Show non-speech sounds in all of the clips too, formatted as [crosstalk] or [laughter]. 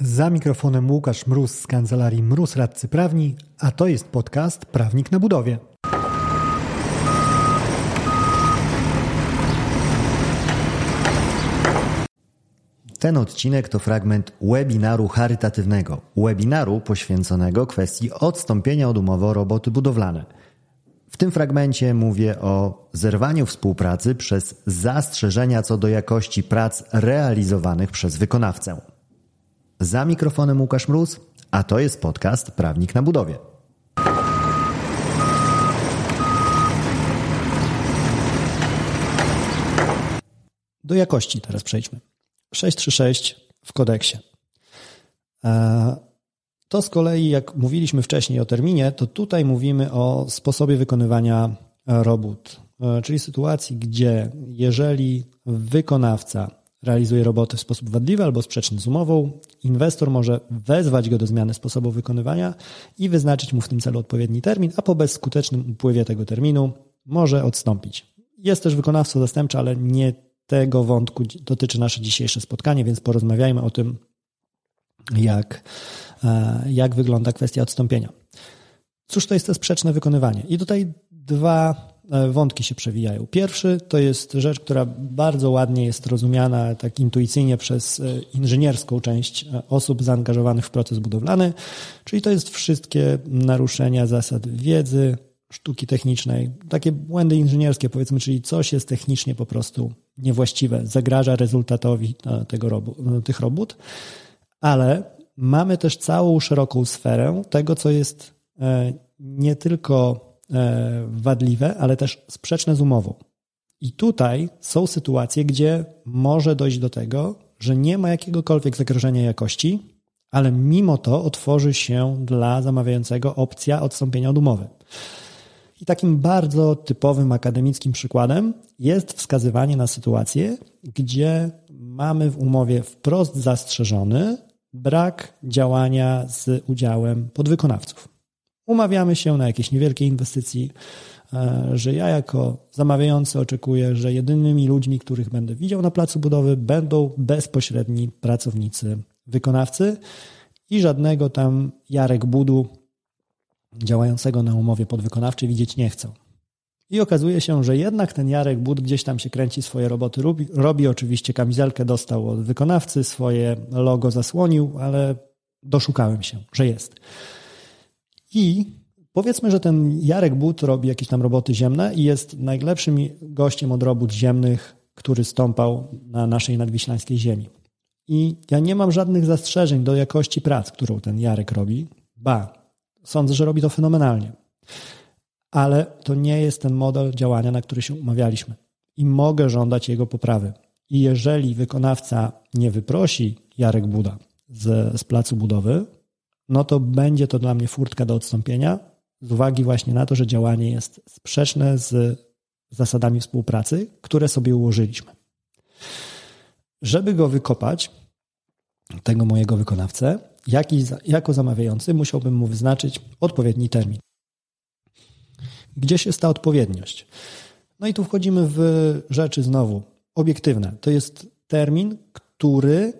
Za mikrofonem Łukasz Mróz z kancelarii Mróz Radcy Prawni, a to jest podcast Prawnik na budowie. Ten odcinek to fragment webinaru charytatywnego, webinaru poświęconego kwestii odstąpienia od umowy o roboty budowlane. W tym fragmencie mówię o zerwaniu współpracy przez zastrzeżenia co do jakości prac realizowanych przez wykonawcę. Za mikrofonem Łukasz Mróz, a to jest podcast Prawnik na budowie. Do jakości teraz przejdźmy. 636 w kodeksie. E, to z kolei, jak mówiliśmy wcześniej o terminie, to tutaj mówimy o sposobie wykonywania robót, e, czyli sytuacji, gdzie jeżeli wykonawca realizuje roboty w sposób wadliwy albo sprzeczny z umową, inwestor może wezwać go do zmiany sposobu wykonywania i wyznaczyć mu w tym celu odpowiedni termin, a po bezskutecznym upływie tego terminu może odstąpić. Jest też wykonawca zastępczy, ale nie tego wątku dotyczy nasze dzisiejsze spotkanie, więc porozmawiajmy o tym, jak, e, jak wygląda kwestia odstąpienia. Cóż to jest to sprzeczne wykonywanie? I tutaj dwa wątki się przewijają. Pierwszy to jest rzecz, która bardzo ładnie jest rozumiana tak intuicyjnie przez e, inżynierską część osób zaangażowanych w proces budowlany, czyli to jest wszystkie naruszenia zasad wiedzy, sztuki technicznej, takie błędy inżynierskie powiedzmy, czyli coś jest technicznie po prostu niewłaściwe, zagraża rezultatowi tego, tych robót, ale mamy też całą szeroką sferę tego, co jest e, nie tylko e, wadliwe, ale też sprzeczne z umową. I tutaj są sytuacje, gdzie może dojść do tego, że nie ma jakiegokolwiek zagrożenia jakości, ale mimo to otworzy się dla zamawiającego opcja odstąpienia od umowy. I takim bardzo typowym akademickim przykładem jest wskazywanie na sytuację, gdzie mamy w umowie wprost zastrzeżony brak działania z udziałem podwykonawców. Umawiamy się na jakieś niewielkie inwestycji, e, że ja jako zamawiający oczekuję, że jedynymi ludźmi, których będę widział na placu budowy, będą bezpośredni pracownicy wykonawcy i żadnego tam Jarek Budu działającego na umowie podwykonawczej widzieć nie chcą. I okazuje się, że jednak ten Jarek Bud gdzieś tam się kręci swoje roboty, robi, robi oczywiście kamizelkę, dostał od wykonawcy, swoje logo zasłonił, ale doszukałem się, że jest. I powiedzmy, że ten Jarek Bud robi jakieś tam roboty ziemne i jest najlepszym gościem od robót ziemnych, który stąpał na naszej nadwiślańskiej ziemi. I ja nie mam żadnych zastrzeżeń do jakości prac, którą ten Jarek robi. Ba, Sądzę, że robi to fenomenalnie. Ale to nie jest ten model działania, na który się umawialiśmy. I mogę żądać jego poprawy. I jeżeli wykonawca nie wyprosi Jarek Buda z, z placu budowy, no to będzie to dla mnie furtka do odstąpienia z uwagi właśnie na to, że działanie jest sprzeczne z zasadami współpracy, które sobie ułożyliśmy. Żeby go wykopać, tego mojego wykonawcę, jak i jako zamawiający musiałbym mu wyznaczyć odpowiedni termin. Gdzieś jest ta odpowiedniość? No i tu wchodzimy w rzeczy znowu obiektywne. To jest termin, który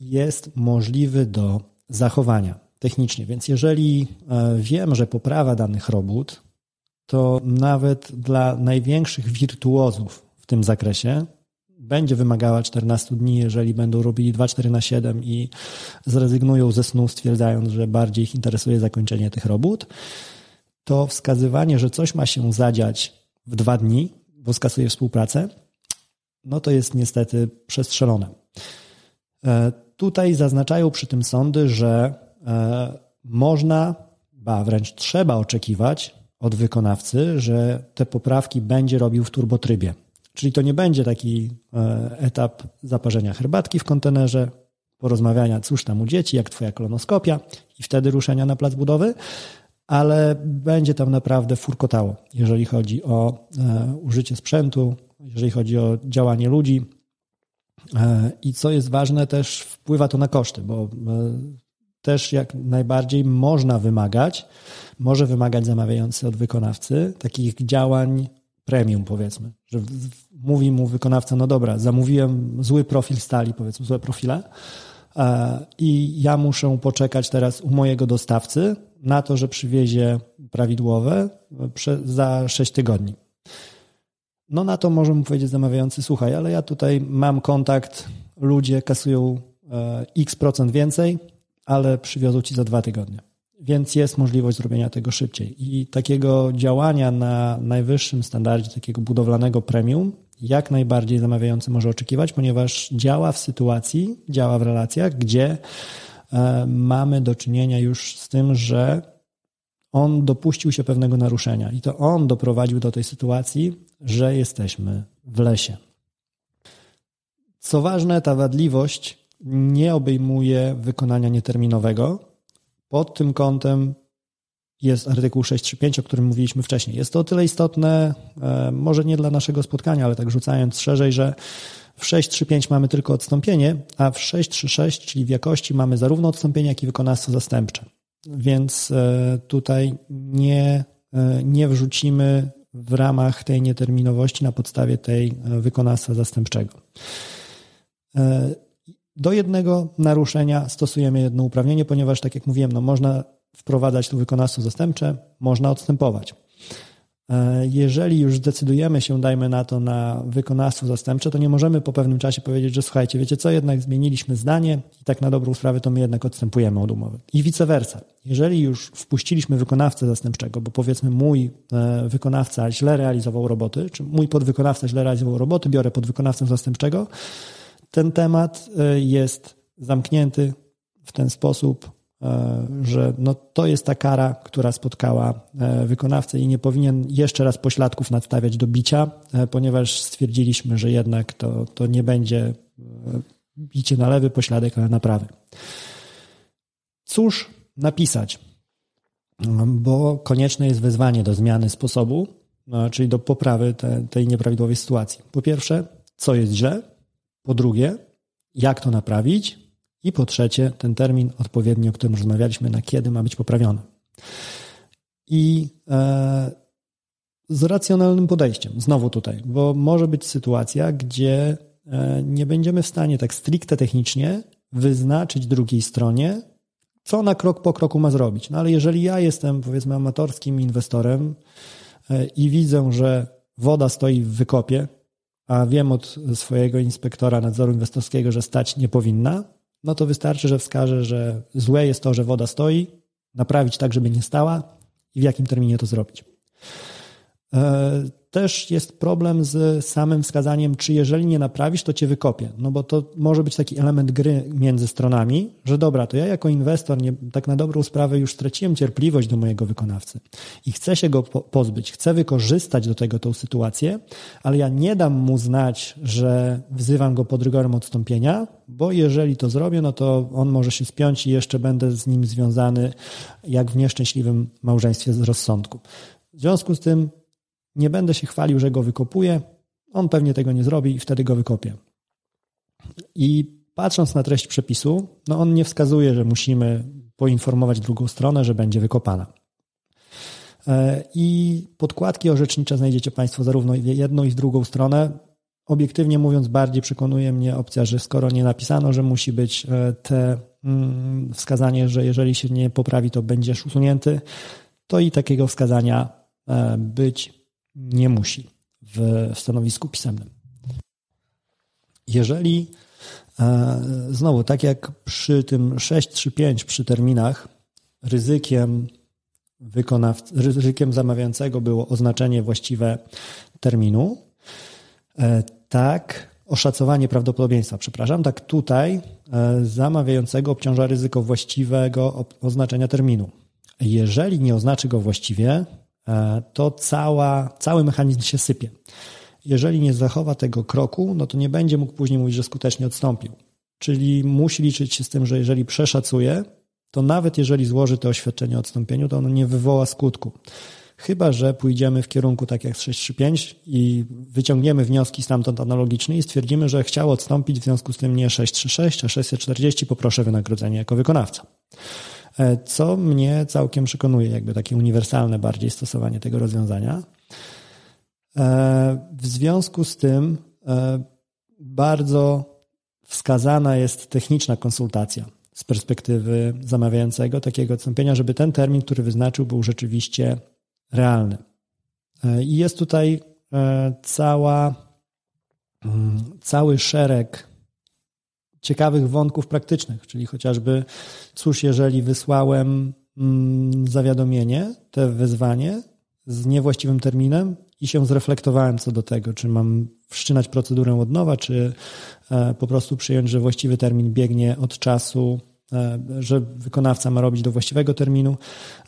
jest możliwy do zachowania technicznie. Więc jeżeli e, wiem, że poprawa danych robót, to nawet dla największych wirtuozów w tym zakresie będzie wymagała 14 dni, jeżeli będą robili 2-4 na 7 i zrezygnują ze snu, stwierdzając, że bardziej ich interesuje zakończenie tych robót, to wskazywanie, że coś ma się zadziać w dwa dni, bo skasuje współpracę, no to jest niestety przestrzelone. E, tutaj zaznaczają przy tym sądy, że można, ba wręcz trzeba oczekiwać od wykonawcy, że te poprawki będzie robił w turbotrybie. Czyli to nie będzie taki e, etap zaparzenia herbatki w kontenerze, porozmawiania, cóż tam u dzieci, jak twoja kolonoskopia i wtedy ruszenia na plac budowy, ale będzie tam naprawdę furkotało, jeżeli chodzi o e, użycie sprzętu, jeżeli chodzi o działanie ludzi. E, I co jest ważne, też wpływa to na koszty, bo też jak najbardziej można wymagać, może wymagać zamawiający od wykonawcy takich działań premium, powiedzmy, że mówi mu wykonawca, no dobra, zamówiłem zły profil stali, powiedzmy, złe profile, i ja muszę poczekać teraz u mojego dostawcy na to, że przywiezie prawidłowe za 6 tygodni. No na to może mu powiedzieć zamawiający, słuchaj, ale ja tutaj mam kontakt, ludzie kasują e, x procent więcej, ale przywiozą ci za dwa tygodnie. Więc jest możliwość zrobienia tego szybciej. I takiego działania na najwyższym standardzie, takiego budowlanego premium, jak najbardziej zamawiający może oczekiwać, ponieważ działa w sytuacji, działa w relacjach, gdzie e, mamy do czynienia już z tym, że on dopuścił się pewnego naruszenia i to on doprowadził do tej sytuacji, że jesteśmy w lesie. Co ważne, ta wadliwość nie obejmuje wykonania nieterminowego. Pod tym kątem jest artykuł 635, o którym mówiliśmy wcześniej. Jest to o tyle istotne, e, może nie dla naszego spotkania, ale tak rzucając szerzej, że w 635 mamy tylko odstąpienie, a w 636, czyli w jakości, mamy zarówno odstąpienie, jak i wykonawstwo zastępcze. Więc e, tutaj nie, e, nie wrzucimy w ramach tej nieterminowości na podstawie tej wykonawstwa zastępczego. Do jednego naruszenia stosujemy jedno uprawnienie, ponieważ, tak jak mówiłem, no można wprowadzać tu wykonawstwo zastępcze, można odstępować. E, jeżeli już zdecydujemy się, dajmy na to, na wykonawstwo zastępcze, to nie możemy po pewnym czasie powiedzieć, że słuchajcie, wiecie co, jednak zmieniliśmy zdanie i tak na dobrą sprawę to my jednak odstępujemy od umowy. I vice versa. Jeżeli już wpuściliśmy wykonawcę zastępczego, bo powiedzmy mój e, wykonawca źle realizował roboty, czy mój podwykonawca źle realizował roboty, biorę podwykonawcę zastępczego, ten temat e, jest zamknięty w ten sposób, e, że no to jest ta kara, która spotkała e, wykonawcę i nie powinien jeszcze raz pośladków nadstawiać do bicia, ponieważ stwierdziliśmy, że jednak to, to nie będzie bicie na lewy pośladek, ale na prawy. Cóż napisać? Bo konieczne jest wezwanie do zmiany sposobu, czyli do poprawy te, tej nieprawidłowej sytuacji. Po pierwsze, co jest źle, po drugie, jak to naprawić? I po trzecie, ten termin odpowiedni, o którym rozmawialiśmy, na kiedy ma być poprawiony. I e, z racjonalnym podejściem, znowu tutaj, bo może być sytuacja, gdzie e, nie będziemy w stanie tak stricte technicznie wyznaczyć drugiej stronie, co ona krok po kroku ma zrobić. No ale jeżeli ja jestem, powiedzmy, amatorskim inwestorem e, i widzę, że woda stoi w wykopie, a wiem od swojego inspektora nadzoru inwestorskiego, że stać nie powinna, no to wystarczy, że wskaże, że złe jest to, że woda stoi, naprawić tak, żeby nie stała i w jakim terminie to zrobić. Też jest problem z samym wskazaniem, czy jeżeli nie naprawisz, to cię wykopię. No bo to może być taki element gry między stronami, że dobra, to ja jako inwestor nie, tak na dobrą sprawę już straciłem cierpliwość do mojego wykonawcy i chcę się go pozbyć, chcę wykorzystać do tego tą sytuację, ale ja nie dam mu znać, że wzywam go pod rygorem odstąpienia, bo jeżeli to zrobię, no to on może się spiąć i jeszcze będę z nim związany jak w nieszczęśliwym małżeństwie z rozsądku. W związku z tym nie będę się chwalił, że go wykopuję. On pewnie tego nie zrobi i wtedy go wykopię. I patrząc na treść przepisu, no on nie wskazuje, że musimy poinformować drugą stronę, że będzie wykopana. E, I podkładki orzecznicze znajdziecie Państwo zarówno jedną i w drugą stronę. Obiektywnie mówiąc, bardziej przekonuje mnie opcja, że skoro nie napisano, że musi być e, te mm, wskazanie, że jeżeli się nie poprawi, to będziesz usunięty, to i takiego wskazania e, być nie musi w stanowisku pisemnym. Jeżeli e, znowu, tak jak przy tym 635 przy terminach, ryzykiem ryzykiem zamawiającego było oznaczenie właściwe terminu, e, tak oszacowanie prawdopodobieństwa, przepraszam, tak tutaj e, zamawiającego obciąża ryzyko właściwego oznaczenia terminu. Jeżeli nie oznaczy go właściwie, to cała, cały mechanizm się sypie. Jeżeli nie zachowa tego kroku, no to nie będzie mógł później mówić, że skutecznie odstąpił. Czyli musi liczyć się z tym, że jeżeli przeszacuje, to nawet jeżeli złoży to oświadczenie o odstąpieniu, to ono nie wywoła skutku. Chyba, że pójdziemy w kierunku tak jak 635 i wyciągniemy wnioski stamtąd analogicznie i stwierdzimy, że chciał odstąpić, w związku z tym nie 636, a 640, poproszę wynagrodzenie jako wykonawca. E, co mnie całkiem przekonuje, jakby takie uniwersalne bardziej stosowanie tego rozwiązania. E, w związku z tym e, bardzo wskazana jest techniczna konsultacja z perspektywy zamawiającego takiego odstąpienia, żeby ten termin, który wyznaczył, był rzeczywiście realny. I jest tutaj cała, mm, cały szereg ciekawych wątków praktycznych, czyli chociażby, cóż, jeżeli wysłałem mm, zawiadomienie, te wezwanie z niewłaściwym terminem i się zreflektowałem co do tego, czy mam wszczynać procedurę od nowa, czy e, po prostu przyjąć, że właściwy termin biegnie od czasu, e, że wykonawca ma robić do właściwego terminu,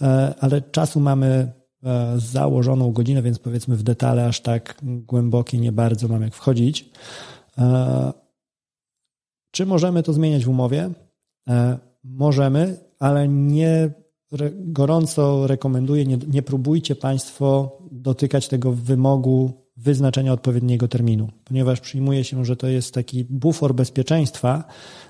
e, ale czasu mamy założoną godzinę, więc powiedzmy w detale aż tak głębokie nie bardzo mam jak wchodzić. Czy możemy to zmieniać w umowie? Możemy, ale nie gorąco rekomenduję, nie, nie próbujcie Państwo dotykać tego wymogu wyznaczenia odpowiedniego terminu, ponieważ przyjmuje się, że to jest taki bufor bezpieczeństwa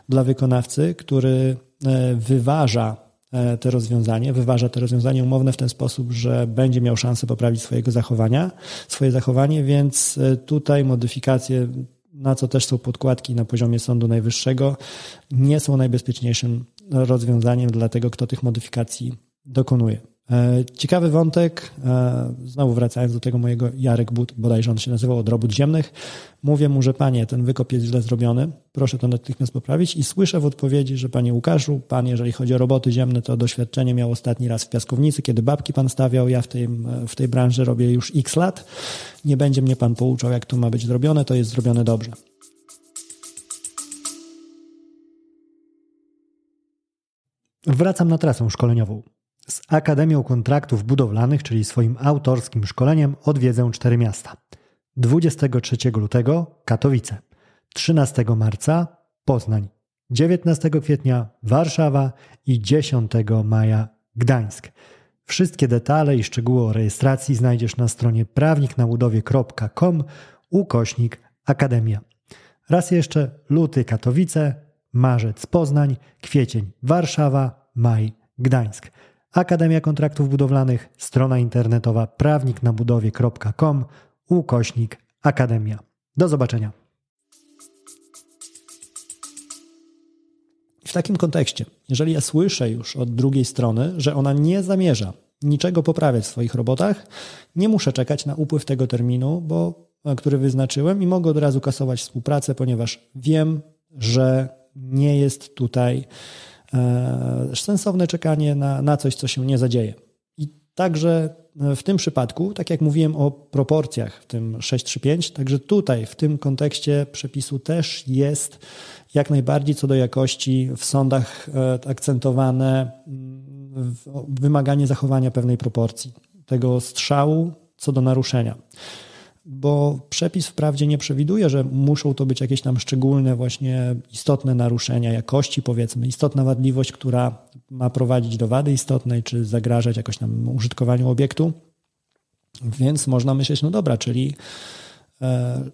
dla wykonawcy, który e, wyważa e, te rozwiązanie, wyważa te rozwiązanie umowne w ten sposób, że będzie miał szansę poprawić swojego zachowania, swoje zachowanie, więc e, tutaj modyfikacje, na co też są podkładki na poziomie Sądu Najwyższego, nie są najbezpieczniejszym rozwiązaniem dla tego, kto tych modyfikacji dokonuje. E, ciekawy wątek, e, znowu wracając do tego mojego Jarek But, bodajże on się nazywał od robót ziemnych. Mówię mu, że panie, ten wykop jest źle zrobiony, proszę to natychmiast poprawić i słyszę w odpowiedzi, że panie Łukaszu, pan jeżeli chodzi o roboty ziemne, to doświadczenie miał ostatni raz w piaskownicy, kiedy babki pan stawiał, ja w tej, w tej branży robię już x lat, nie będzie mnie pan pouczał, jak to ma być zrobione, to jest zrobione dobrze. Wracam na trasę szkoleniową. Z Akademią Kontraktów Budowlanych, czyli swoim autorskim szkoleniem, odwiedzę cztery miasta. 23 lutego Katowice, 13 marca Poznań, 19 kwietnia Warszawa i 10 maja Gdańsk. Wszystkie detale i szczegóły o rejestracji znajdziesz na stronie prawniknabudowie.com ukośnik Akademia. Raz jeszcze luty Katowice, marzec Poznań, kwiecień Warszawa, maj Gdańsk. Akademia Kontraktów Budowlanych, strona internetowa prawniknabudowie.com, ukośnik Akademia. Do zobaczenia. W takim kontekście, jeżeli ja słyszę już od drugiej strony, że ona nie zamierza niczego poprawiać w swoich robotach, nie muszę czekać na upływ tego terminu, bo, który wyznaczyłem i mogę od razu kasować współpracę, ponieważ wiem, że nie jest tutaj e, sensowne czekanie na, na coś, co się nie zadzieje. I także w tym przypadku, tak jak mówiłem o proporcjach w tym 635, także tutaj w tym kontekście przepisu też jest jak najbardziej co do jakości w sądach e, akcentowane mm, wymaganie zachowania pewnej proporcji tego strzału co do naruszenia bo przepis wprawdzie nie przewiduje, że muszą to być jakieś tam szczególne, właśnie istotne naruszenia jakości, powiedzmy, istotna wadliwość, która ma prowadzić do wady istotnej, czy zagrażać jakoś tam użytkowaniu obiektu. Więc można myśleć, no dobra, czyli e,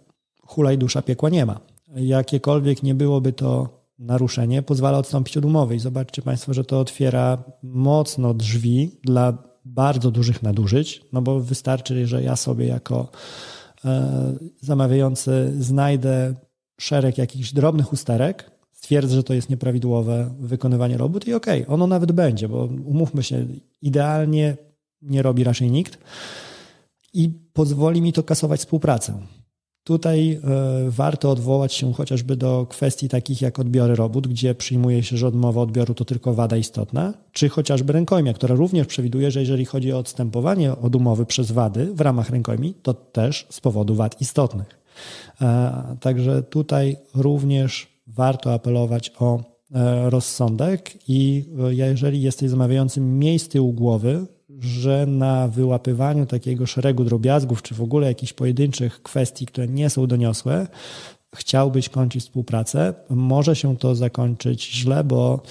hulaj dusza piekła nie ma. Jakiekolwiek nie byłoby to naruszenie, pozwala odstąpić od umowy. I zobaczcie Państwo, że to otwiera mocno drzwi dla bardzo dużych nadużyć, no bo wystarczy, że ja sobie jako zamawiający znajdę szereg jakichś drobnych usterek, stwierdzę, że to jest nieprawidłowe wykonywanie robót i okej, okay, ono nawet będzie, bo umówmy się, idealnie nie robi raczej nikt i pozwoli mi to kasować współpracę. Tutaj e, warto odwołać się chociażby do kwestii takich jak odbiory robót, gdzie przyjmuje się, że odmowa odbioru to tylko wada istotna, czy chociażby rękojmia, która również przewiduje, że jeżeli chodzi o odstępowanie od umowy przez wady w ramach rękojmi, to też z powodu wad istotnych. E, także tutaj również warto apelować o e, rozsądek i jeżeli jesteś zamawiającym miejsc tyłu głowy, że na wyłapywaniu takiego szeregu drobiazgów, czy w ogóle jakichś pojedynczych kwestii, które nie są doniosłe, chciałbyś kończyć współpracę, może się to zakończyć źle, bo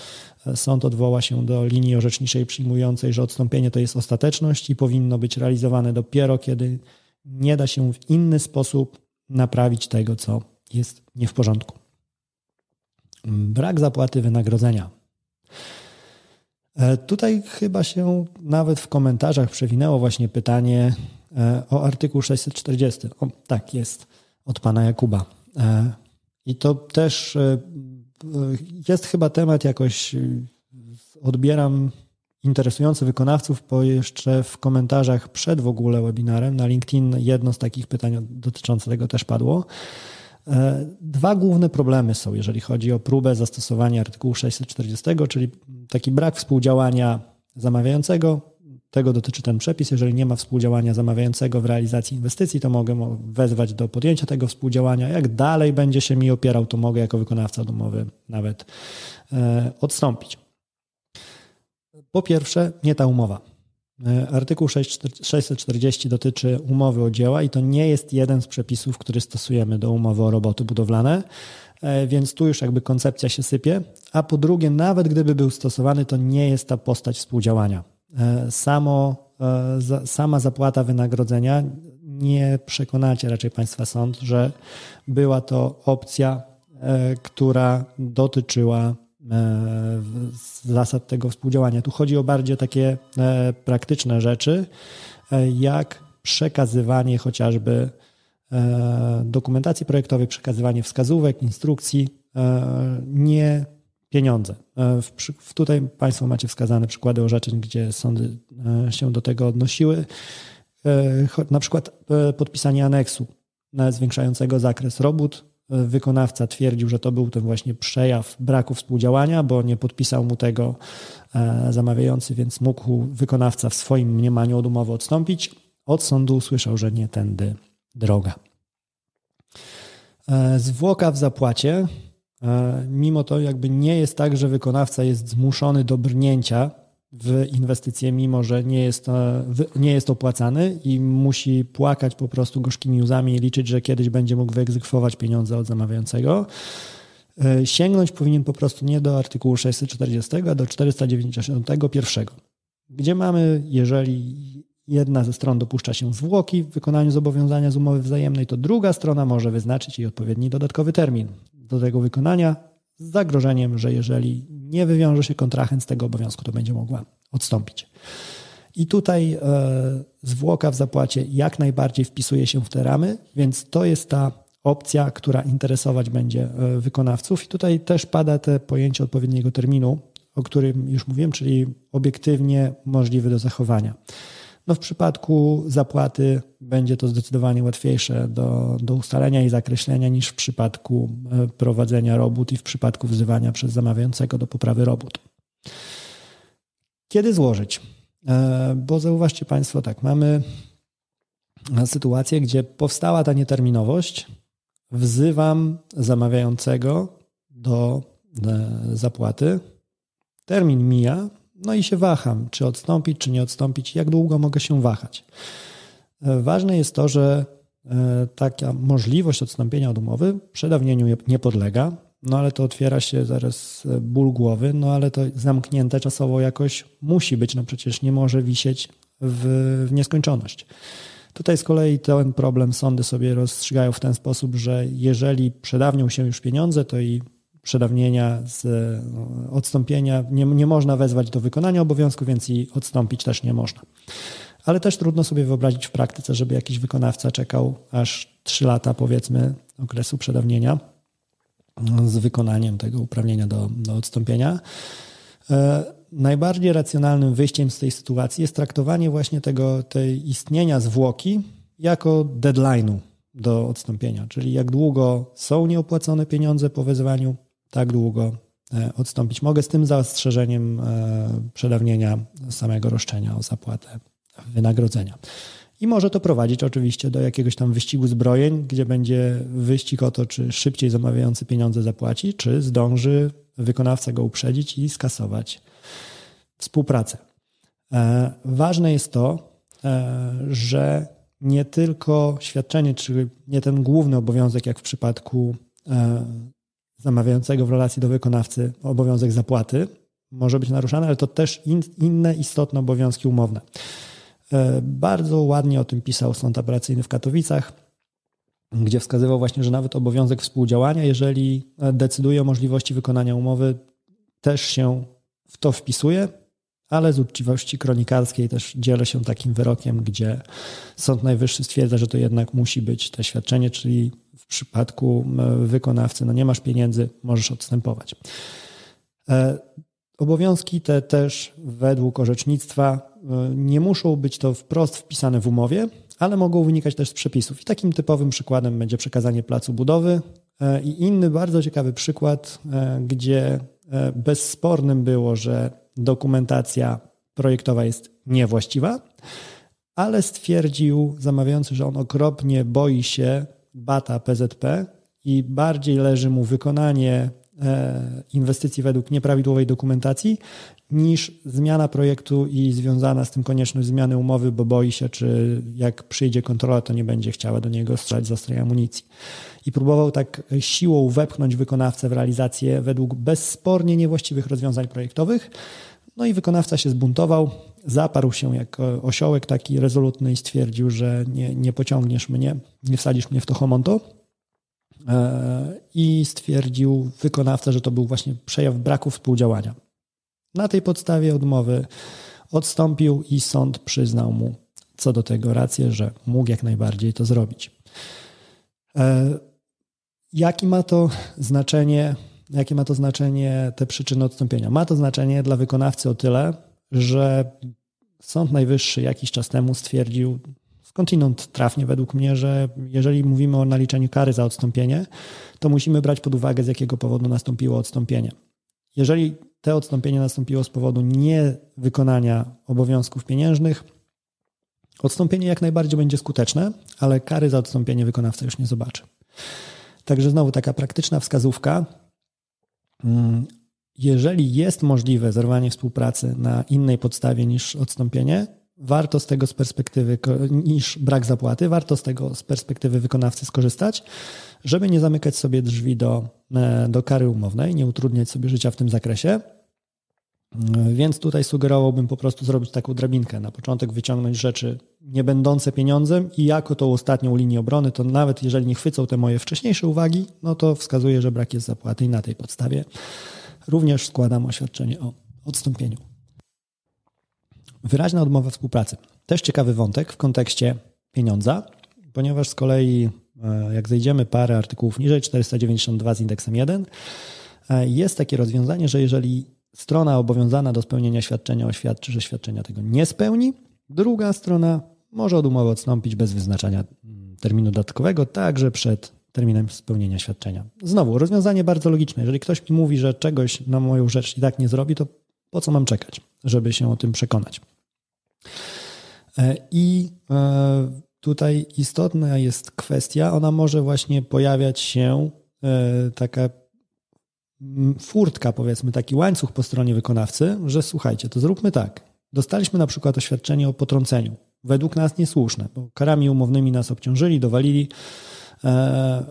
sąd odwoła się do linii orzeczniczej przyjmującej, że odstąpienie to jest ostateczność i powinno być realizowane dopiero, kiedy nie da się w inny sposób naprawić tego, co jest nie w porządku. Brak zapłaty wynagrodzenia. E, tutaj chyba się nawet w komentarzach przewinęło właśnie pytanie e, o artykuł 640. O, tak, jest od pana Jakuba. E, I to też jest chyba temat jakoś odbieram interesujący wykonawców, bo jeszcze w komentarzach przed w ogóle webinarem na LinkedIn jedno z takich pytań dotyczące tego też padło. E, dwa główne problemy są, jeżeli chodzi o próbę zastosowania artykułu 640, czyli taki brak współdziałania zamawiającego. Tego dotyczy ten przepis. Jeżeli nie ma współdziałania zamawiającego w realizacji inwestycji, to mogę wezwać do podjęcia tego współdziałania. Jak dalej będzie się mi opierał, to mogę jako wykonawca od umowy nawet e, odstąpić. Po pierwsze, nie ta umowa. E, artykuł 640 dotyczy umowy o dzieła i to nie jest jeden z przepisów, który stosujemy do umowy o roboty budowlane, e, więc tu już jakby koncepcja się sypie. A po drugie, nawet gdyby był stosowany, to nie jest ta postać współdziałania. E, samo, sama zapłata wynagrodzenia nie przekonacie raczej Państwa sąd, że była to opcja, która dotyczyła E, zasad tego współdziałania. Tu chodzi o bardziej takie e, praktyczne rzeczy, e, jak przekazywanie chociażby dokumentacji projektowej, przekazywanie wskazówek, instrukcji, nie pieniądze. W, tutaj Państwo macie wskazane przykłady orzeczeń, gdzie sądy się do tego odnosiły. Na przykład podpisanie aneksu zwiększającego zakres robót wykonawca twierdził, że to był ten właśnie przejaw braku współdziałania, bo nie podpisał mu tego e, zamawiający, więc mógł wykonawca w swoim mniemaniu od umowy odstąpić. Od sądu usłyszał, że nie tędy droga. E, zwłoka w zapłacie, e, mimo to jakby nie jest tak, że wykonawca jest zmuszony do brnięcia w inwestycje, mimo że nie jest, nie jest opłacany i musi płakać po prostu gorzkimi łzami i liczyć, że kiedyś będzie mógł wyegzekwować pieniądze od zamawiającego. E, sięgnąć powinien po prostu nie do artykułu 640, a do 491, gdzie mamy, jeżeli jedna ze stron dopuszcza się zwłoki w wykonaniu zobowiązania z umowy wzajemnej, to druga strona może wyznaczyć jej odpowiedni dodatkowy termin do tego wykonania z zagrożeniem, że jeżeli nie wywiąże się kontrahent z tego obowiązku, to będzie mogła odstąpić. I tutaj e, zwłoka w zapłacie jak najbardziej wpisuje się w te ramy, więc to jest ta opcja, która interesować będzie e, wykonawców. I tutaj też pada te pojęcie odpowiedniego terminu, o którym już mówiłem, czyli obiektywnie możliwy do zachowania. No w przypadku zapłaty będzie to zdecydowanie łatwiejsze do, do ustalenia i zakreślenia niż w przypadku e, prowadzenia robót i w przypadku wzywania przez zamawiającego do poprawy robót. Kiedy złożyć? E, bo zauważcie Państwo, tak, mamy sytuację, gdzie powstała ta nieterminowość, wzywam zamawiającego do e, zapłaty, termin mija, no i się waham, czy odstąpić, czy nie odstąpić, jak długo mogę się wahać. E, ważne jest to, że e, taka możliwość odstąpienia od umowy przedawnieniu nie podlega, no ale to otwiera się zaraz e, ból głowy, no ale to zamknięte czasowo jakoś musi być, no przecież nie może wisieć w, w nieskończoność. Tutaj z kolei ten problem sądy sobie rozstrzygają w ten sposób, że jeżeli przedawnią się już pieniądze, to i przedawnienia, z no, odstąpienia nie, nie można wezwać do wykonania obowiązku, więc i odstąpić też nie można. Ale też trudno sobie wyobrazić w praktyce, żeby jakiś wykonawca czekał aż 3 lata, powiedzmy, okresu przedawnienia z wykonaniem tego uprawnienia do, do odstąpienia. E, najbardziej racjonalnym wyjściem z tej sytuacji jest traktowanie właśnie tego, tej istnienia zwłoki jako deadline'u do odstąpienia, czyli jak długo są nieopłacone pieniądze po wezwaniu, tak długo e, odstąpić mogę, z tym zastrzeżeniem e, przedawnienia samego roszczenia o zapłatę wynagrodzenia. I może to prowadzić oczywiście do jakiegoś tam wyścigu zbrojeń, gdzie będzie wyścig o to, czy szybciej zamawiający pieniądze zapłaci, czy zdąży wykonawca go uprzedzić i skasować współpracę. E, ważne jest to, że nie tylko świadczenie, czy nie ten główny obowiązek, jak w przypadku zamawiającego w relacji do wykonawcy obowiązek zapłaty może być naruszany, ale to też in, inne istotne obowiązki umowne. E, bardzo ładnie o tym pisał Sąd Apelacyjny w Katowicach, gdzie wskazywał właśnie, że nawet obowiązek współdziałania, jeżeli decyduje o możliwości wykonania umowy, też się w to wpisuje, ale z uczciwości kronikarskiej też dzielę się takim wyrokiem, gdzie Sąd Najwyższy stwierdza, że to jednak musi być to świadczenie, czyli w przypadku wykonawcy, no nie masz pieniędzy, możesz odstępować. E, obowiązki te też według orzecznictwa e, nie muszą być to wprost wpisane w umowie, ale mogą wynikać też z przepisów. I takim typowym przykładem będzie przekazanie placu budowy. E, I inny bardzo ciekawy przykład, gdzie bezspornym było, że dokumentacja projektowa jest niewłaściwa, ale stwierdził zamawiający, że on okropnie boi się bata PZP i bardziej leży mu wykonanie e, inwestycji według nieprawidłowej dokumentacji niż zmiana projektu i związana z tym konieczność zmiany umowy, bo boi się, czy jak przyjdzie kontrola, to nie będzie chciała do niego strzelać z ostrej amunicji. I próbował tak siłą wepchnąć wykonawcę w realizację według bezspornie niewłaściwych rozwiązań projektowych, no i wykonawca się zbuntował, zaparł się jak osiołek taki rezolutny i stwierdził, że nie, nie pociągniesz mnie, nie wsadzisz mnie w to homonto. E, I stwierdził wykonawca, że to był właśnie przejaw braku współdziałania. Na tej podstawie odmowy odstąpił i sąd przyznał mu co do tego rację, że mógł jak najbardziej to zrobić. E, Jakie ma to znaczenie Jakie ma to znaczenie te przyczyny odstąpienia? Ma to znaczenie dla wykonawcy o tyle, że Sąd Najwyższy jakiś czas temu stwierdził, skądinąd trafnie według mnie, że jeżeli mówimy o naliczeniu kary za odstąpienie, to musimy brać pod uwagę, z jakiego powodu nastąpiło odstąpienie. Jeżeli te odstąpienie nastąpiło z powodu niewykonania obowiązków pieniężnych, odstąpienie jak najbardziej będzie skuteczne, ale kary za odstąpienie wykonawca już nie zobaczy. Także znowu taka praktyczna wskazówka, jeżeli jest możliwe zerwanie współpracy na innej podstawie niż odstąpienie, warto z tego z perspektywy, niż brak zapłaty, warto z tego z perspektywy wykonawcy skorzystać, żeby nie zamykać sobie drzwi do, e, do kary umownej, nie utrudniać sobie życia w tym zakresie. Więc tutaj sugerowałbym po prostu zrobić taką drabinkę. Na początek wyciągnąć rzeczy nie będące pieniądzem i jako tą ostatnią linię obrony, to nawet jeżeli nie chwycą te moje wcześniejsze uwagi, no to wskazuje, że brak jest zapłaty i na tej podstawie również składam oświadczenie o odstąpieniu. Wyraźna odmowa współpracy. Też ciekawy wątek w kontekście pieniądza, ponieważ z kolei e, jak zejdziemy parę artykułów niżej, 492 z indeksem 1, e, jest takie rozwiązanie, że jeżeli strona obowiązana do spełnienia świadczenia oświadczy, że świadczenia tego nie spełni, druga strona może od umowy odstąpić bez wyznaczania terminu dodatkowego, także przed terminem spełnienia świadczenia. Znowu, rozwiązanie bardzo logiczne. Jeżeli ktoś mi mówi, że czegoś na moją rzecz i tak nie zrobi, to po co mam czekać, żeby się o tym przekonać? E, I e, tutaj istotna jest kwestia, ona może właśnie pojawiać się e, taka furtka, powiedzmy, taki łańcuch po stronie wykonawcy, że słuchajcie, to zróbmy tak. Dostaliśmy na przykład oświadczenie o potrąceniu. Według nas niesłuszne, bo karami umownymi nas obciążyli, dowalili, e,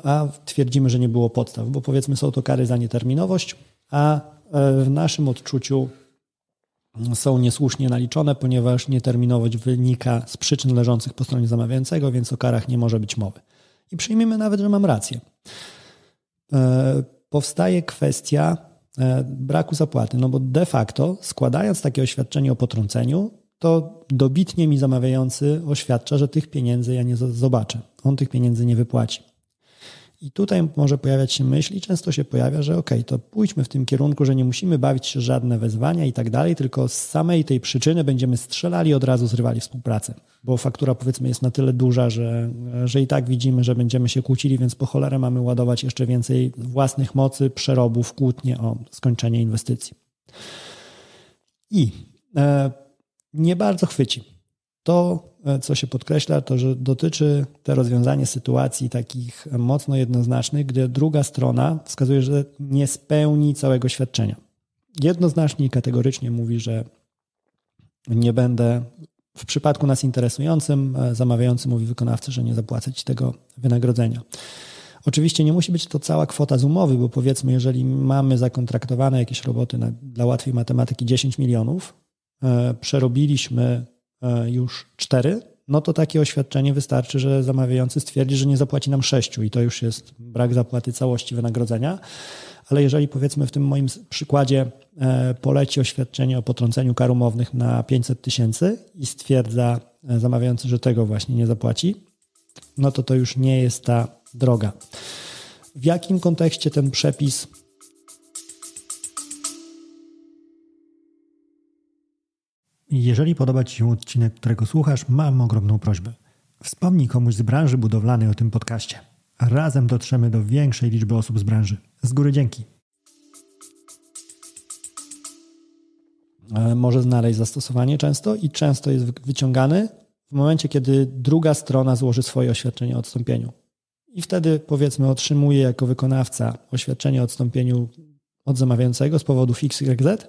a twierdzimy, że nie było podstaw, bo powiedzmy są to kary za nieterminowość, a e, w naszym odczuciu są niesłusznie naliczone, ponieważ nieterminowość wynika z przyczyn leżących po stronie zamawiającego, więc o karach nie może być mowy. I przyjmijmy nawet, że mam rację. Powstaje kwestia e, braku zapłaty, no bo de facto składając takie oświadczenie o potrąceniu, to dobitnie mi zamawiający oświadcza, że tych pieniędzy ja nie zobaczę. On tych pieniędzy nie wypłaci. I tutaj może pojawiać się myśl, i często się pojawia, że ok, to pójdźmy w tym kierunku, że nie musimy bawić się żadne wezwania i tak dalej, tylko z samej tej przyczyny będziemy strzelali od razu zrywali współpracę. Bo faktura powiedzmy jest na tyle duża, że, że i tak widzimy, że będziemy się kłócili, więc po cholerę mamy ładować jeszcze więcej własnych mocy, przerobów, kłótnie o skończenie inwestycji. I e, nie bardzo chwyci. To co się podkreśla, to że dotyczy to rozwiązanie sytuacji takich mocno jednoznacznych, gdzie druga strona wskazuje, że nie spełni całego świadczenia. Jednoznacznie i kategorycznie mówi, że nie będę w przypadku nas interesującym, e, zamawiający mówi wykonawcy, że nie zapłacę ci tego wynagrodzenia. Oczywiście nie musi być to cała kwota z umowy, bo powiedzmy, jeżeli mamy zakontraktowane jakieś roboty na, dla łatwej matematyki 10 milionów, e, przerobiliśmy E, już cztery, no to takie oświadczenie wystarczy, że zamawiający stwierdzi, że nie zapłaci nam sześciu i to już jest brak zapłaty całości wynagrodzenia. Ale jeżeli powiedzmy w tym moim przykładzie e, poleci oświadczenie o potrąceniu kar umownych na 500 tysięcy i stwierdza e, zamawiający, że tego właśnie nie zapłaci, no to to już nie jest ta droga. W jakim kontekście ten przepis Jeżeli podoba Ci się odcinek, którego słuchasz, mam ogromną prośbę. Wspomnij komuś z branży budowlanej o tym podcaście. Razem dotrzemy do większej liczby osób z branży. Z góry dzięki. Może znaleźć zastosowanie często i często jest wyciągany w momencie, kiedy druga strona złoży swoje oświadczenie o odstąpieniu. I wtedy, powiedzmy, otrzymuje jako wykonawca oświadczenie o odstąpieniu od zamawiającego z powodu fix YZ,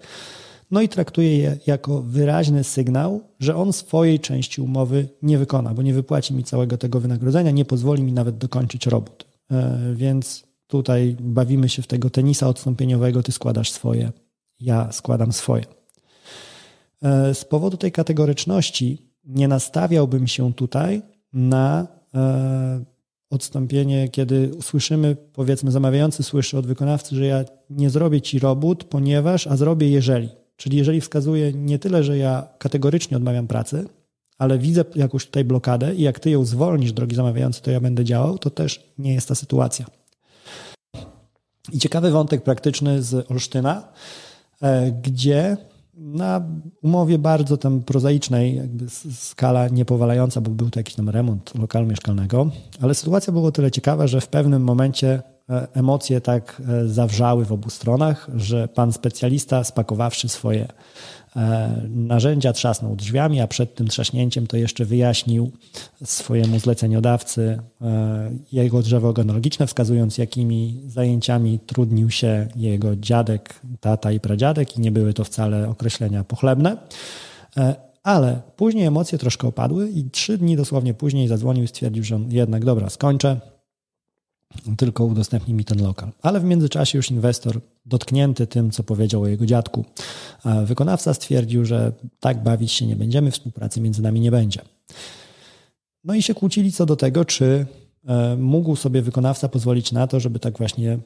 no i traktuje je jako wyraźny sygnał, że on swojej części umowy nie wykona, bo nie wypłaci mi całego tego wynagrodzenia, nie pozwoli mi nawet dokończyć robót. E, więc tutaj bawimy się w tego tenisa odstąpieniowego, ty składasz swoje, ja składam swoje. E, z powodu tej kategoryczności nie nastawiałbym się tutaj na e, odstąpienie, kiedy słyszymy, powiedzmy, zamawiający słyszy od wykonawcy, że ja nie zrobię ci robót, ponieważ, a zrobię jeżeli. Czyli jeżeli wskazuje nie tyle, że ja kategorycznie odmawiam pracy, ale widzę jakąś tutaj blokadę i jak ty ją zwolnisz, drogi zamawiający, to ja będę działał, to też nie jest ta sytuacja. I ciekawy wątek praktyczny z Olsztyna, e, gdzie na umowie bardzo tam prozaicznej, jakby skala niepowalająca, bo był to jakiś tam remont lokalu mieszkalnego, ale sytuacja była o tyle ciekawa, że w pewnym momencie emocje tak e, zawrzały w obu stronach, że pan specjalista, spakowawszy swoje e, narzędzia, trzasnął drzwiami, a przed tym trzaśnięciem to jeszcze wyjaśnił swojemu zleceniodawcy jego drzewo genealogiczne, wskazując jakimi zajęciami trudnił się jego dziadek, tata i pradziadek i nie były to wcale określenia pochlebne. Ale później emocje troszkę opadły i trzy dni dosłownie później zadzwonił i stwierdził, że jednak dobra, skończę, tylko udostępnij mi ten lokal. Ale w międzyczasie już inwestor, dotknięty tym, co powiedział o jego dziadku, wykonawca stwierdził, że tak bawić się nie będziemy, współpracy między nami nie będzie. No i się kłócili co do tego, czy e, mógł sobie wykonawca pozwolić na to, żeby tak właśnie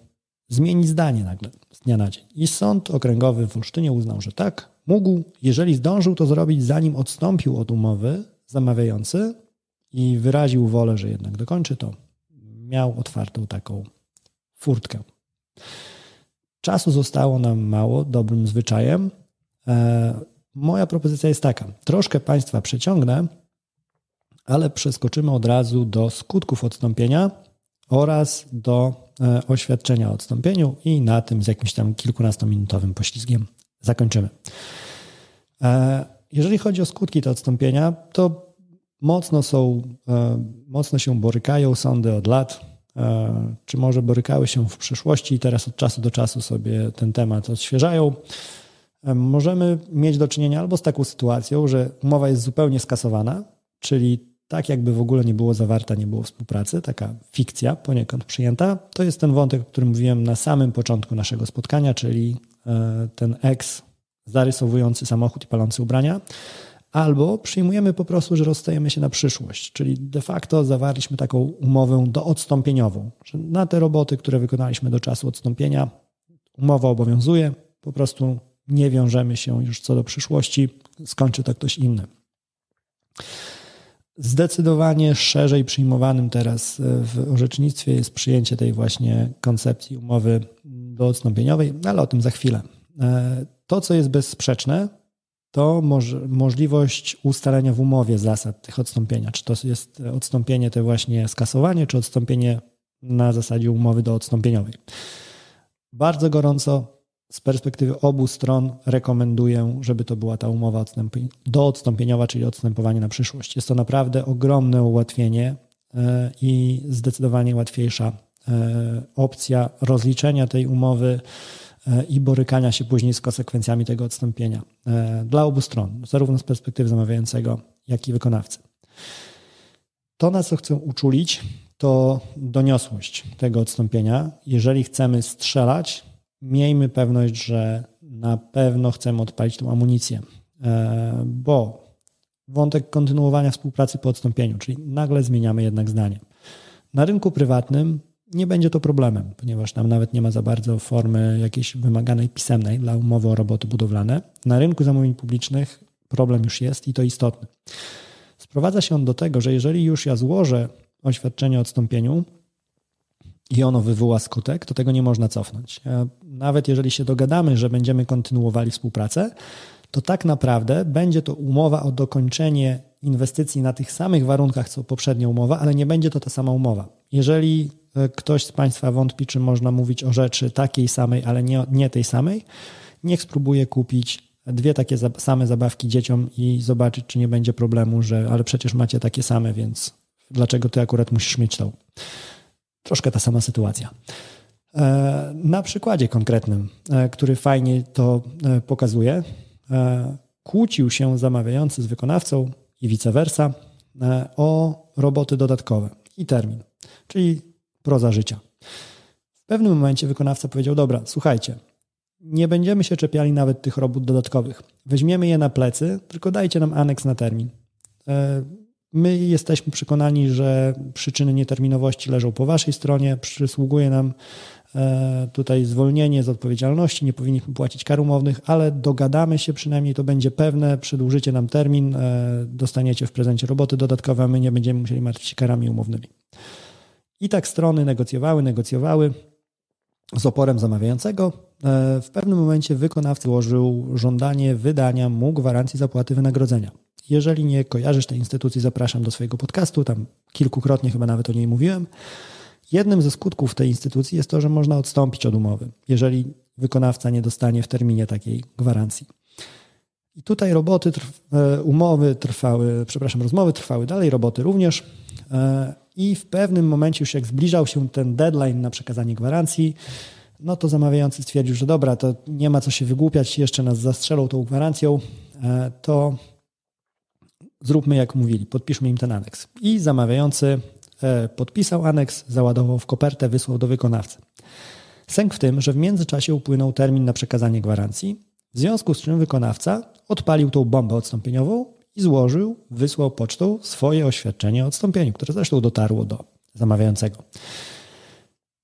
zmienić zdanie nagle z dnia na dzień. I sąd okręgowy w Olsztynie uznał, że tak, mógł, jeżeli zdążył to zrobić, zanim odstąpił od umowy zamawiający i wyraził wolę, że jednak dokończy to, miał otwartą taką furtkę. Czasu zostało nam mało, dobrym zwyczajem. E, moja propozycja jest taka: troszkę Państwa przeciągnę, ale przeskoczymy od razu do skutków odstąpienia oraz do e, oświadczenia o odstąpieniu i na tym z jakimś tam kilkunastominutowym poślizgiem zakończymy. E, jeżeli chodzi o skutki tego odstąpienia, to mocno są, e, mocno się borykają sądy od lat, e, czy może borykały się w przeszłości i teraz od czasu do czasu sobie ten temat odświeżają. E, możemy mieć do czynienia albo z taką sytuacją, że umowa jest zupełnie skasowana, czyli tak jakby w ogóle nie było zawarta, nie było współpracy, taka fikcja poniekąd przyjęta. To jest ten wątek, o którym mówiłem na samym początku naszego spotkania, czyli ten eks zarysowujący samochód i palący ubrania albo przyjmujemy po prostu, że rozstajemy się na przyszłość, czyli de facto zawarliśmy taką umowę doodstąpieniową, że na te roboty, które wykonaliśmy do czasu odstąpienia, umowa obowiązuje, po prostu nie wiążemy się już co do przyszłości, skończy to ktoś inny. Zdecydowanie szerzej przyjmowanym teraz w orzecznictwie jest przyjęcie tej właśnie koncepcji umowy doodstąpieniowej, ale o tym za chwilę. E, to, co jest bezsprzeczne, to moż, możliwość ustalenia w umowie zasad tych odstąpienia. Czy to jest odstąpienie to właśnie skasowanie, czy odstąpienie na zasadzie umowy do odstąpieniowej. Bardzo gorąco z perspektywy obu stron rekomenduję, żeby to była ta umowa do odstąpieniowa, czyli odstępowanie na przyszłość. Jest to naprawdę ogromne ułatwienie e, i zdecydowanie łatwiejsza e, opcja rozliczenia tej umowy i borykania się później z konsekwencjami tego odstąpienia e, dla obu stron, zarówno z perspektywy zamawiającego, jak i wykonawcy. To, na co chcę uczulić, to doniosłość tego odstąpienia. Jeżeli chcemy strzelać, miejmy pewność, że na pewno chcemy odpalić tą amunicję, e, bo wątek kontynuowania współpracy po odstąpieniu, czyli nagle zmieniamy jednak zdanie. Na rynku prywatnym nie będzie to problemem, ponieważ tam nawet nie ma za bardzo formy jakiejś wymaganej pisemnej dla umowy o roboty budowlane. Na rynku zamówień publicznych problem już jest i to istotny. Sprowadza się on do tego, że jeżeli już ja złożę oświadczenie o odstąpieniu i ono wywoła skutek, to tego nie można cofnąć. Nawet jeżeli się dogadamy, że będziemy kontynuowali współpracę, to tak naprawdę będzie to umowa o dokończenie inwestycji na tych samych warunkach, co poprzednia umowa, ale nie będzie to ta sama umowa. Jeżeli ktoś z Państwa wątpi, czy można mówić o rzeczy takiej samej, ale nie, nie tej samej, niech spróbuje kupić dwie takie same zabawki dzieciom i zobaczyć, czy nie będzie problemu, że ale przecież macie takie same, więc dlaczego ty akurat musisz mieć tą? Troszkę ta sama sytuacja. E, na przykładzie konkretnym, e, który fajnie to pokazuje, kłócił się zamawiający z wykonawcą i vice versa o roboty dodatkowe i termin, czyli proza życia. W pewnym momencie wykonawca powiedział: Dobra, słuchajcie, nie będziemy się czepiali nawet tych robót dodatkowych. Weźmiemy je na plecy, tylko dajcie nam aneks na termin. E, my jesteśmy przekonani, że przyczyny nieterminowości leżą po waszej stronie, przysługuje nam e, tutaj zwolnienie z odpowiedzialności, nie powinniśmy płacić kar umownych, ale dogadamy się przynajmniej, to będzie pewne, przedłużycie nam termin, e, dostaniecie w prezencie roboty dodatkowe, a my nie będziemy musieli martwić się karami umownymi. I tak strony negocjowały, negocjowały z oporem zamawiającego. E, w pewnym momencie wykonawca złożył żądanie wydania mu gwarancji zapłaty wynagrodzenia. Jeżeli nie kojarzysz tej instytucji, zapraszam do swojego podcastu, tam kilkukrotnie chyba nawet o niej mówiłem. Jednym ze skutków tej instytucji jest to, że można odstąpić od umowy, jeżeli wykonawca nie dostanie w terminie takiej gwarancji. I tutaj roboty, e, umowy trwały, przepraszam, rozmowy trwały dalej, roboty również. E, I w pewnym momencie, już jak zbliżał się ten deadline na przekazanie gwarancji, no to zamawiający stwierdził, że dobra, to nie ma co się wygłupiać, jeszcze nas zastrzelą tą gwarancją, e, to zróbmy jak mówili, podpiszmy im ten aneks. I zamawiający podpisał aneks, załadował w kopertę, wysłał do wykonawcy. Sęk w tym, że w międzyczasie upłynął termin na przekazanie gwarancji, w związku z czym wykonawca odpalił tą bombę odstąpieniową i złożył, wysłał pocztą swoje oświadczenie o odstąpieniu, które zresztą dotarło do zamawiającego.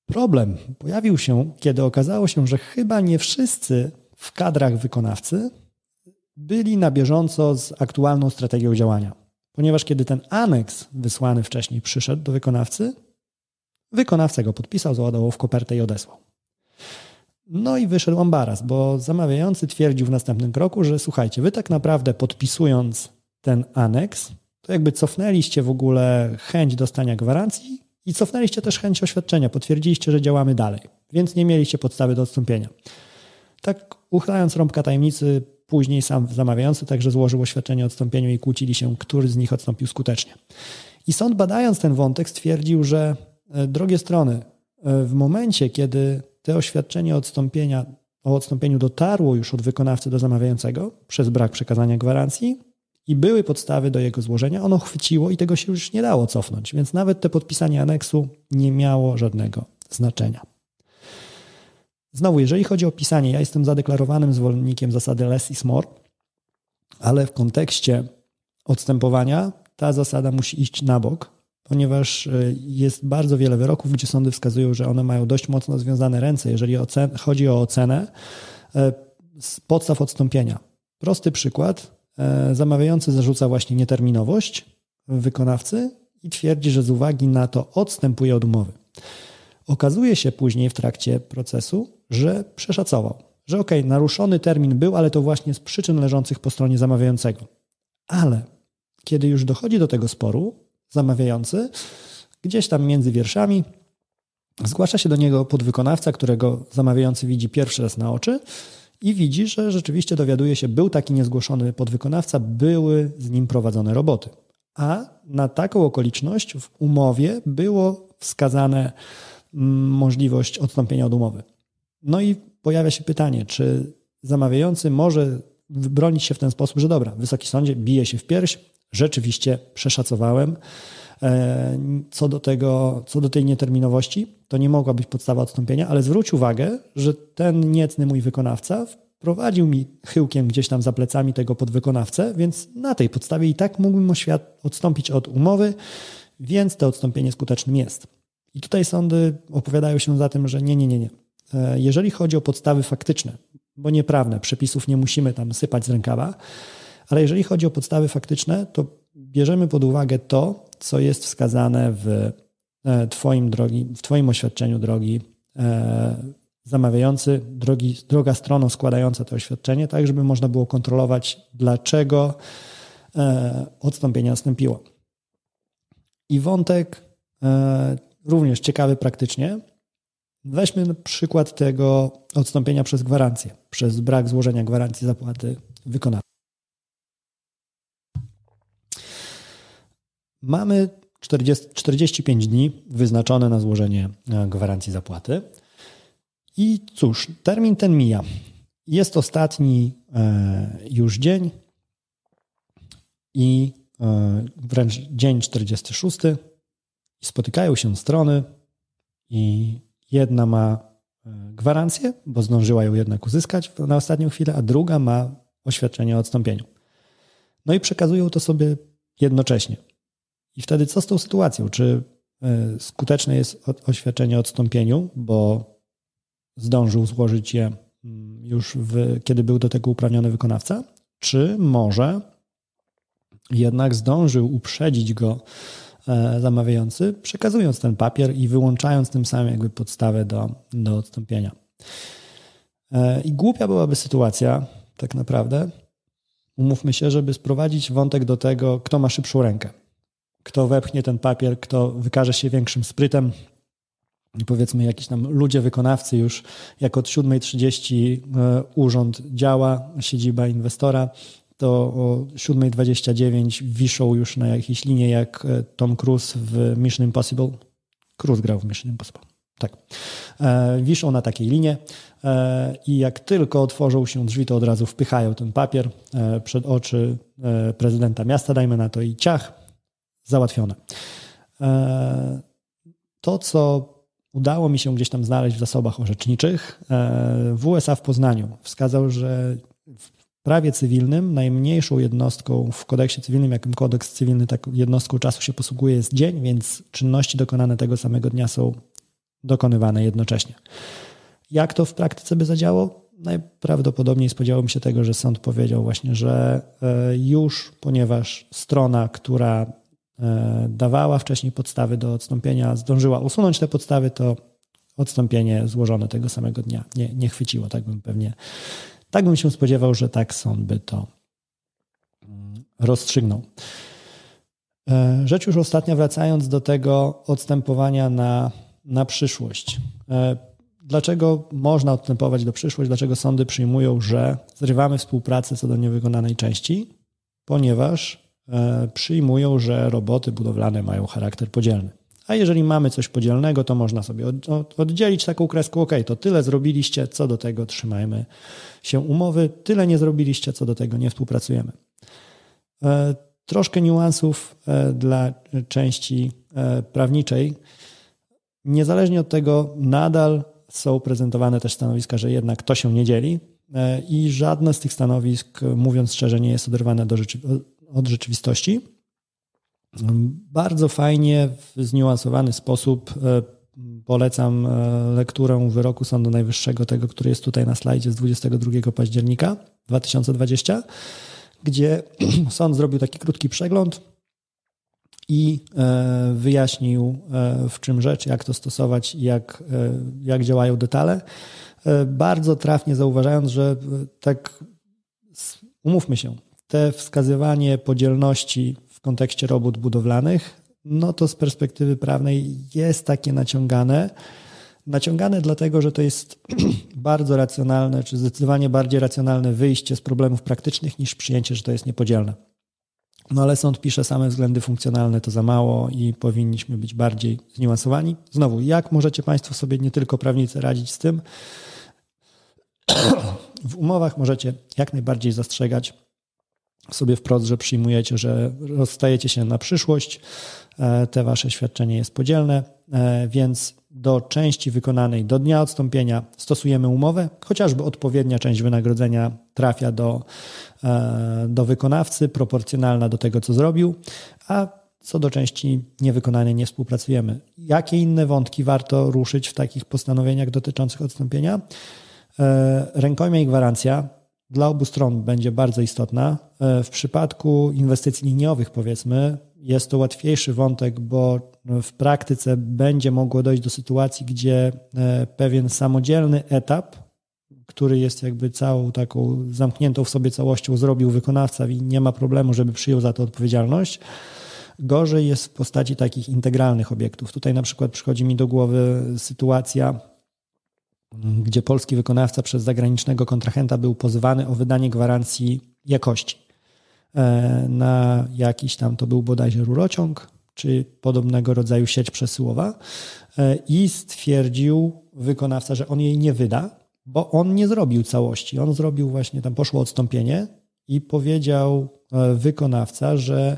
Problem pojawił się, kiedy okazało się, że chyba nie wszyscy w kadrach wykonawcy byli na bieżąco z aktualną strategią działania. Ponieważ kiedy ten aneks wysłany wcześniej przyszedł do wykonawcy, wykonawca go podpisał, załadował w kopertę i odesłał. No i wyszedł ambaras, bo zamawiający twierdził w następnym kroku, że słuchajcie, wy tak naprawdę podpisując ten aneks, to jakby cofnęliście w ogóle chęć dostania gwarancji i cofnęliście też chęć oświadczenia, potwierdziliście, że działamy dalej, więc nie mieliście podstawy do odstąpienia. Tak uchylając rąbka tajemnicy, później sam zamawiający także złożył oświadczenie o odstąpieniu i kłócili się, który z nich odstąpił skutecznie. I sąd badając ten wątek stwierdził, że e, drogie strony, e, w momencie, kiedy te oświadczenie odstąpienia, o odstąpieniu dotarło już od wykonawcy do zamawiającego przez brak przekazania gwarancji i były podstawy do jego złożenia, ono chwyciło i tego się już nie dało cofnąć, więc nawet te podpisanie aneksu nie miało żadnego znaczenia. Znowu, jeżeli chodzi o pisanie, ja jestem zadeklarowanym zwolennikiem zasady less is more, ale w kontekście odstępowania ta zasada musi iść na bok, ponieważ e, jest bardzo wiele wyroków, gdzie sądy wskazują, że one mają dość mocno związane ręce, jeżeli chodzi o ocenę e, podstaw odstąpienia. Prosty przykład. E, zamawiający zarzuca właśnie nieterminowość wykonawcy i twierdzi, że z uwagi na to odstępuje od umowy. Okazuje się później w trakcie procesu, że przeszacował, że ok, naruszony termin był, ale to właśnie z przyczyn leżących po stronie zamawiającego. Ale kiedy już dochodzi do tego sporu, zamawiający, gdzieś tam między wierszami zgłasza się do niego podwykonawca, którego zamawiający widzi pierwszy raz na oczy i widzi, że rzeczywiście dowiaduje się, był taki niezgłoszony podwykonawca, były z nim prowadzone roboty. A na taką okoliczność w umowie było wskazane mm, możliwość odstąpienia od umowy. No i pojawia się pytanie, czy zamawiający może bronić się w ten sposób, że dobra, Wysoki Sądzie bije się w pierś, rzeczywiście przeszacowałem. E, co do, tego, co do tej nieterminowości, to nie mogła być podstawa odstąpienia, ale zwróć uwagę, że ten niecny mój wykonawca prowadził mi chyłkiem gdzieś tam za plecami tego podwykonawcę, więc na tej podstawie i tak mógłbym odstąpić od umowy, więc to odstąpienie skutecznym jest. I tutaj sądy opowiadają się za tym, że nie, nie, nie, nie. E, jeżeli chodzi o podstawy faktyczne, bo nieprawne, przepisów nie musimy tam sypać z rękawa, ale jeżeli chodzi o podstawy faktyczne, to bierzemy pod uwagę to, co jest wskazane w e, Twoim, drogi, w twoim oświadczeniu drogi e, zamawiający, drogi, droga stroną składająca to oświadczenie, tak żeby można było kontrolować, dlaczego odstąpienie nastąpiło. I wątek również ciekawy praktycznie. Weźmy przykład tego odstąpienia przez gwarancję, przez brak złożenia gwarancji zapłaty wykonawcy. Mamy 40, 45 dni wyznaczone na złożenie e, gwarancji zapłaty. I cóż, termin ten mija. Jest ostatni e, już dzień i e, wręcz dzień 46 i spotykają się strony i jedna ma gwarancję, bo zdążyła ją jednak uzyskać na ostatnią chwilę, a druga ma oświadczenie o odstąpieniu. No i przekazują to sobie jednocześnie. I wtedy co z tą sytuacją? Czy e, skuteczne jest oświadczenie o odstąpieniu, bo zdążył złożyć je mm, już w, kiedy był do tego uprawniony wykonawca, czy może jednak zdążył uprzedzić go E, zamawiający, przekazując ten papier i wyłączając tym samym jakby podstawę do, do odstąpienia. E, I głupia byłaby sytuacja, tak naprawdę, umówmy się, żeby sprowadzić wątek do tego, kto ma szybszą rękę. Kto wepchnie ten papier, kto wykaże się większym sprytem. Powiedzmy, jakiś tam ludzie wykonawcy już jak od 7.30 e, urząd działa, siedziba inwestora, to o 7.29 wiszą już na jakiejś linie jak e, Tom Cruise w Mission Impossible. Cruise grał w Mission Impossible. Tak. E, wiszą na takiej linie i jak tylko otworzą się drzwi, to od razu wpychają ten papier przed oczy prezydenta miasta, dajmy na to i ciach, załatwione. To, co udało mi się gdzieś tam znaleźć w zasobach orzeczniczych, w USA w Poznaniu wskazał, że prawie cywilnym najmniejszą jednostką w kodeksie cywilnym, jakim kodeks cywilny tak jednostką czasu się posługuje, jest dzień, więc czynności dokonane tego samego dnia są dokonywane jednocześnie. Jak to w praktyce by zadziało? Najprawdopodobniej spodziewałbym się tego, że sąd powiedział właśnie, że e, już ponieważ strona, która e, dawała wcześniej podstawy do odstąpienia, zdążyła usunąć te podstawy, to odstąpienie złożone tego samego dnia nie, nie chwyciło. Tak bym pewnie tak bym się spodziewał, że tak sąd by to mm, rozstrzygnął. E, rzecz już ostatnia, wracając do tego odstępowania na, na przyszłość. E, dlaczego można odstępować do przyszłość? Dlaczego sądy przyjmują, że zrywamy współpracę co do niewykonanej części? Ponieważ e, przyjmują, że roboty budowlane mają charakter podzielny. A jeżeli mamy coś podzielnego, to można sobie oddzielić taką kreską, ok, to tyle zrobiliście, co do tego trzymajmy się umowy, tyle nie zrobiliście, co do tego nie współpracujemy. E, troszkę niuansów e, dla części e, prawniczej. Niezależnie od tego, nadal są prezentowane też stanowiska, że jednak to się nie dzieli i żadne z tych stanowisk, mówiąc szczerze, nie jest oderwane od rzeczywistości. Bardzo fajnie, w zniuansowany sposób e, polecam e, lekturę wyroku Sądu Najwyższego, tego, który jest tutaj na slajdzie z 22 października 2020, gdzie [clears throat] sąd zrobił taki krótki przegląd i e, wyjaśnił, w czym rzecz, jak to stosować, jak, jak działają detale. Bardzo trafnie zauważając, że tak umówmy się, te wskazywanie podzielności w kontekście robót budowlanych, no to z perspektywy prawnej jest takie naciągane. Naciągane dlatego, że to jest [clears throat] bardzo racjonalne, czy zdecydowanie bardziej racjonalne wyjście z problemów praktycznych niż przyjęcie, że to jest niepodzielne. No ale sąd pisze same względy funkcjonalne to za mało i powinniśmy być bardziej zniuansowani. Znowu, jak możecie Państwo sobie nie tylko prawnicy radzić z tym? [clears throat] W umowach możecie jak najbardziej zastrzegać sobie wprost, że przyjmujecie, że rozstajecie się na przyszłość, e, te wasze świadczenie jest podzielne, e, więc do części wykonanej do dnia odstąpienia stosujemy umowę, chociażby odpowiednia część wynagrodzenia trafia do, e, do wykonawcy, proporcjonalna do tego, co zrobił, a co do części niewykonanej nie współpracujemy. Jakie inne wątki warto ruszyć w takich postanowieniach dotyczących odstąpienia? Rękojmia i gwarancja dla obu stron będzie bardzo istotna. E, w przypadku inwestycji liniowych, powiedzmy, jest to łatwiejszy wątek, bo w praktyce będzie mogło dojść do sytuacji, gdzie e, pewien samodzielny etap, który jest jakby całą taką zamkniętą w sobie całością, zrobił wykonawca i nie ma problemu, żeby przyjął za to odpowiedzialność. Gorzej jest w postaci takich integralnych obiektów. Tutaj na przykład przychodzi mi do głowy sytuacja, gdzie polski wykonawca przez zagranicznego kontrahenta był pozwany o wydanie gwarancji jakości e, na jakiś tam, to był bodajże rurociąg, czy podobnego rodzaju sieć przesyłowa e, i stwierdził wykonawca, że on jej nie wyda, bo on nie zrobił całości. On zrobił właśnie, tam poszło odstąpienie i powiedział e, wykonawca, że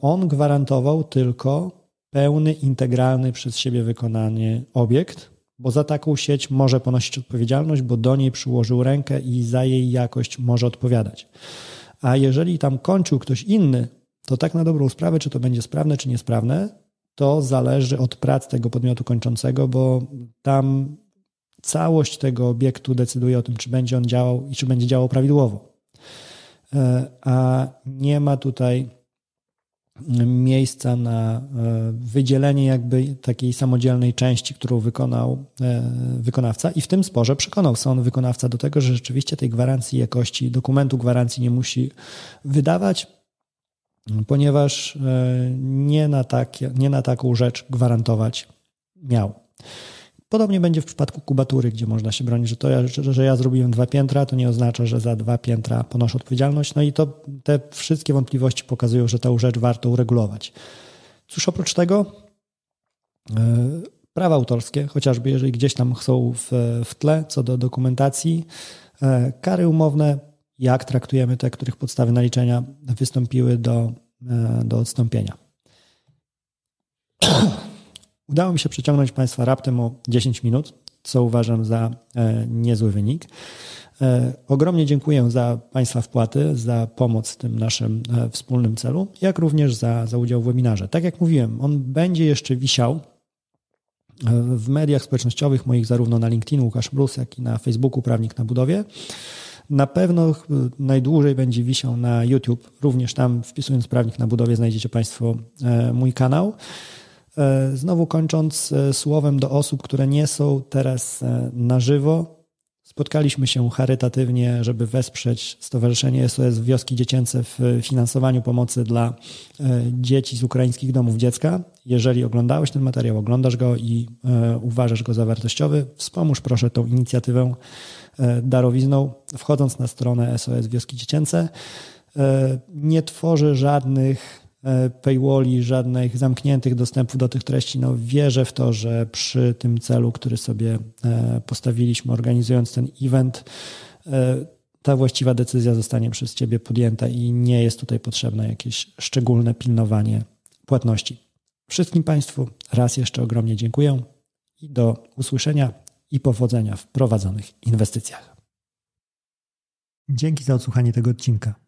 on gwarantował tylko pełny, integralny przez siebie wykonany obiekt, bo za taką sieć może ponosić odpowiedzialność, bo do niej przyłożył rękę i za jej jakość może odpowiadać. A jeżeli tam kończył ktoś inny, to tak na dobrą sprawę, czy to będzie sprawne, czy niesprawne, to zależy od prac tego podmiotu kończącego, bo tam całość tego obiektu decyduje o tym, czy będzie on działał i czy będzie działał prawidłowo. E, a nie ma tutaj miejsca na e, wydzielenie jakby takiej samodzielnej części, którą wykonał e, wykonawca i w tym sporze przekonał sąd wykonawca do tego, że rzeczywiście tej gwarancji jakości, dokumentu gwarancji nie musi wydawać, ponieważ e, nie na, takie, nie na taką rzecz gwarantować miał. Podobnie będzie w przypadku kubatury, gdzie można się bronić, że to, ja, że, że ja zrobiłem dwa piętra, to nie oznacza, że za dwa piętra ponoszę odpowiedzialność. No i to te wszystkie wątpliwości pokazują, że tę rzecz warto uregulować. Cóż oprócz tego, e, prawa autorskie, chociażby jeżeli gdzieś tam są w, w tle co do dokumentacji, e, kary umowne, jak traktujemy te, których podstawy naliczenia wystąpiły do, e, do odstąpienia. Udało mi się przeciągnąć Państwa raptem o 10 minut, co uważam za e, niezły wynik. E, ogromnie dziękuję za Państwa wpłaty, za pomoc w tym naszym e, wspólnym celu, jak również za, za udział w webinarze. Tak jak mówiłem, on będzie jeszcze wisiał w mediach społecznościowych moich, zarówno na LinkedIn Łukasz Brus, jak i na Facebooku Prawnik na Budowie. Na pewno najdłużej będzie wisiał na YouTube. Również tam wpisując Prawnik na Budowie znajdziecie Państwo mój kanał. E, znowu kończąc e, słowem do osób, które nie są teraz e, na żywo, spotkaliśmy się charytatywnie, żeby wesprzeć Stowarzyszenie SOS Wioski Dziecięce w finansowaniu pomocy dla dzieci z ukraińskich domów dziecka. Jeżeli oglądałeś ten materiał, oglądasz go i uważasz go za wartościowy, wspomóż proszę tą inicjatywę darowizną, wchodząc na stronę SOS Wioski Dziecięce. Nie tworzy żadnych paywalli, żadnych zamkniętych dostępów do tych treści. No, wierzę w to, że przy tym celu, który sobie e, postawiliśmy, organizując ten event, e, ta właściwa decyzja zostanie przez Ciebie podjęta i nie jest tutaj potrzebne jakieś szczególne pilnowanie płatności. Wszystkim Państwu raz jeszcze ogromnie dziękuję i do usłyszenia i powodzenia w prowadzonych inwestycjach. Dzięki za odsłuchanie tego odcinka.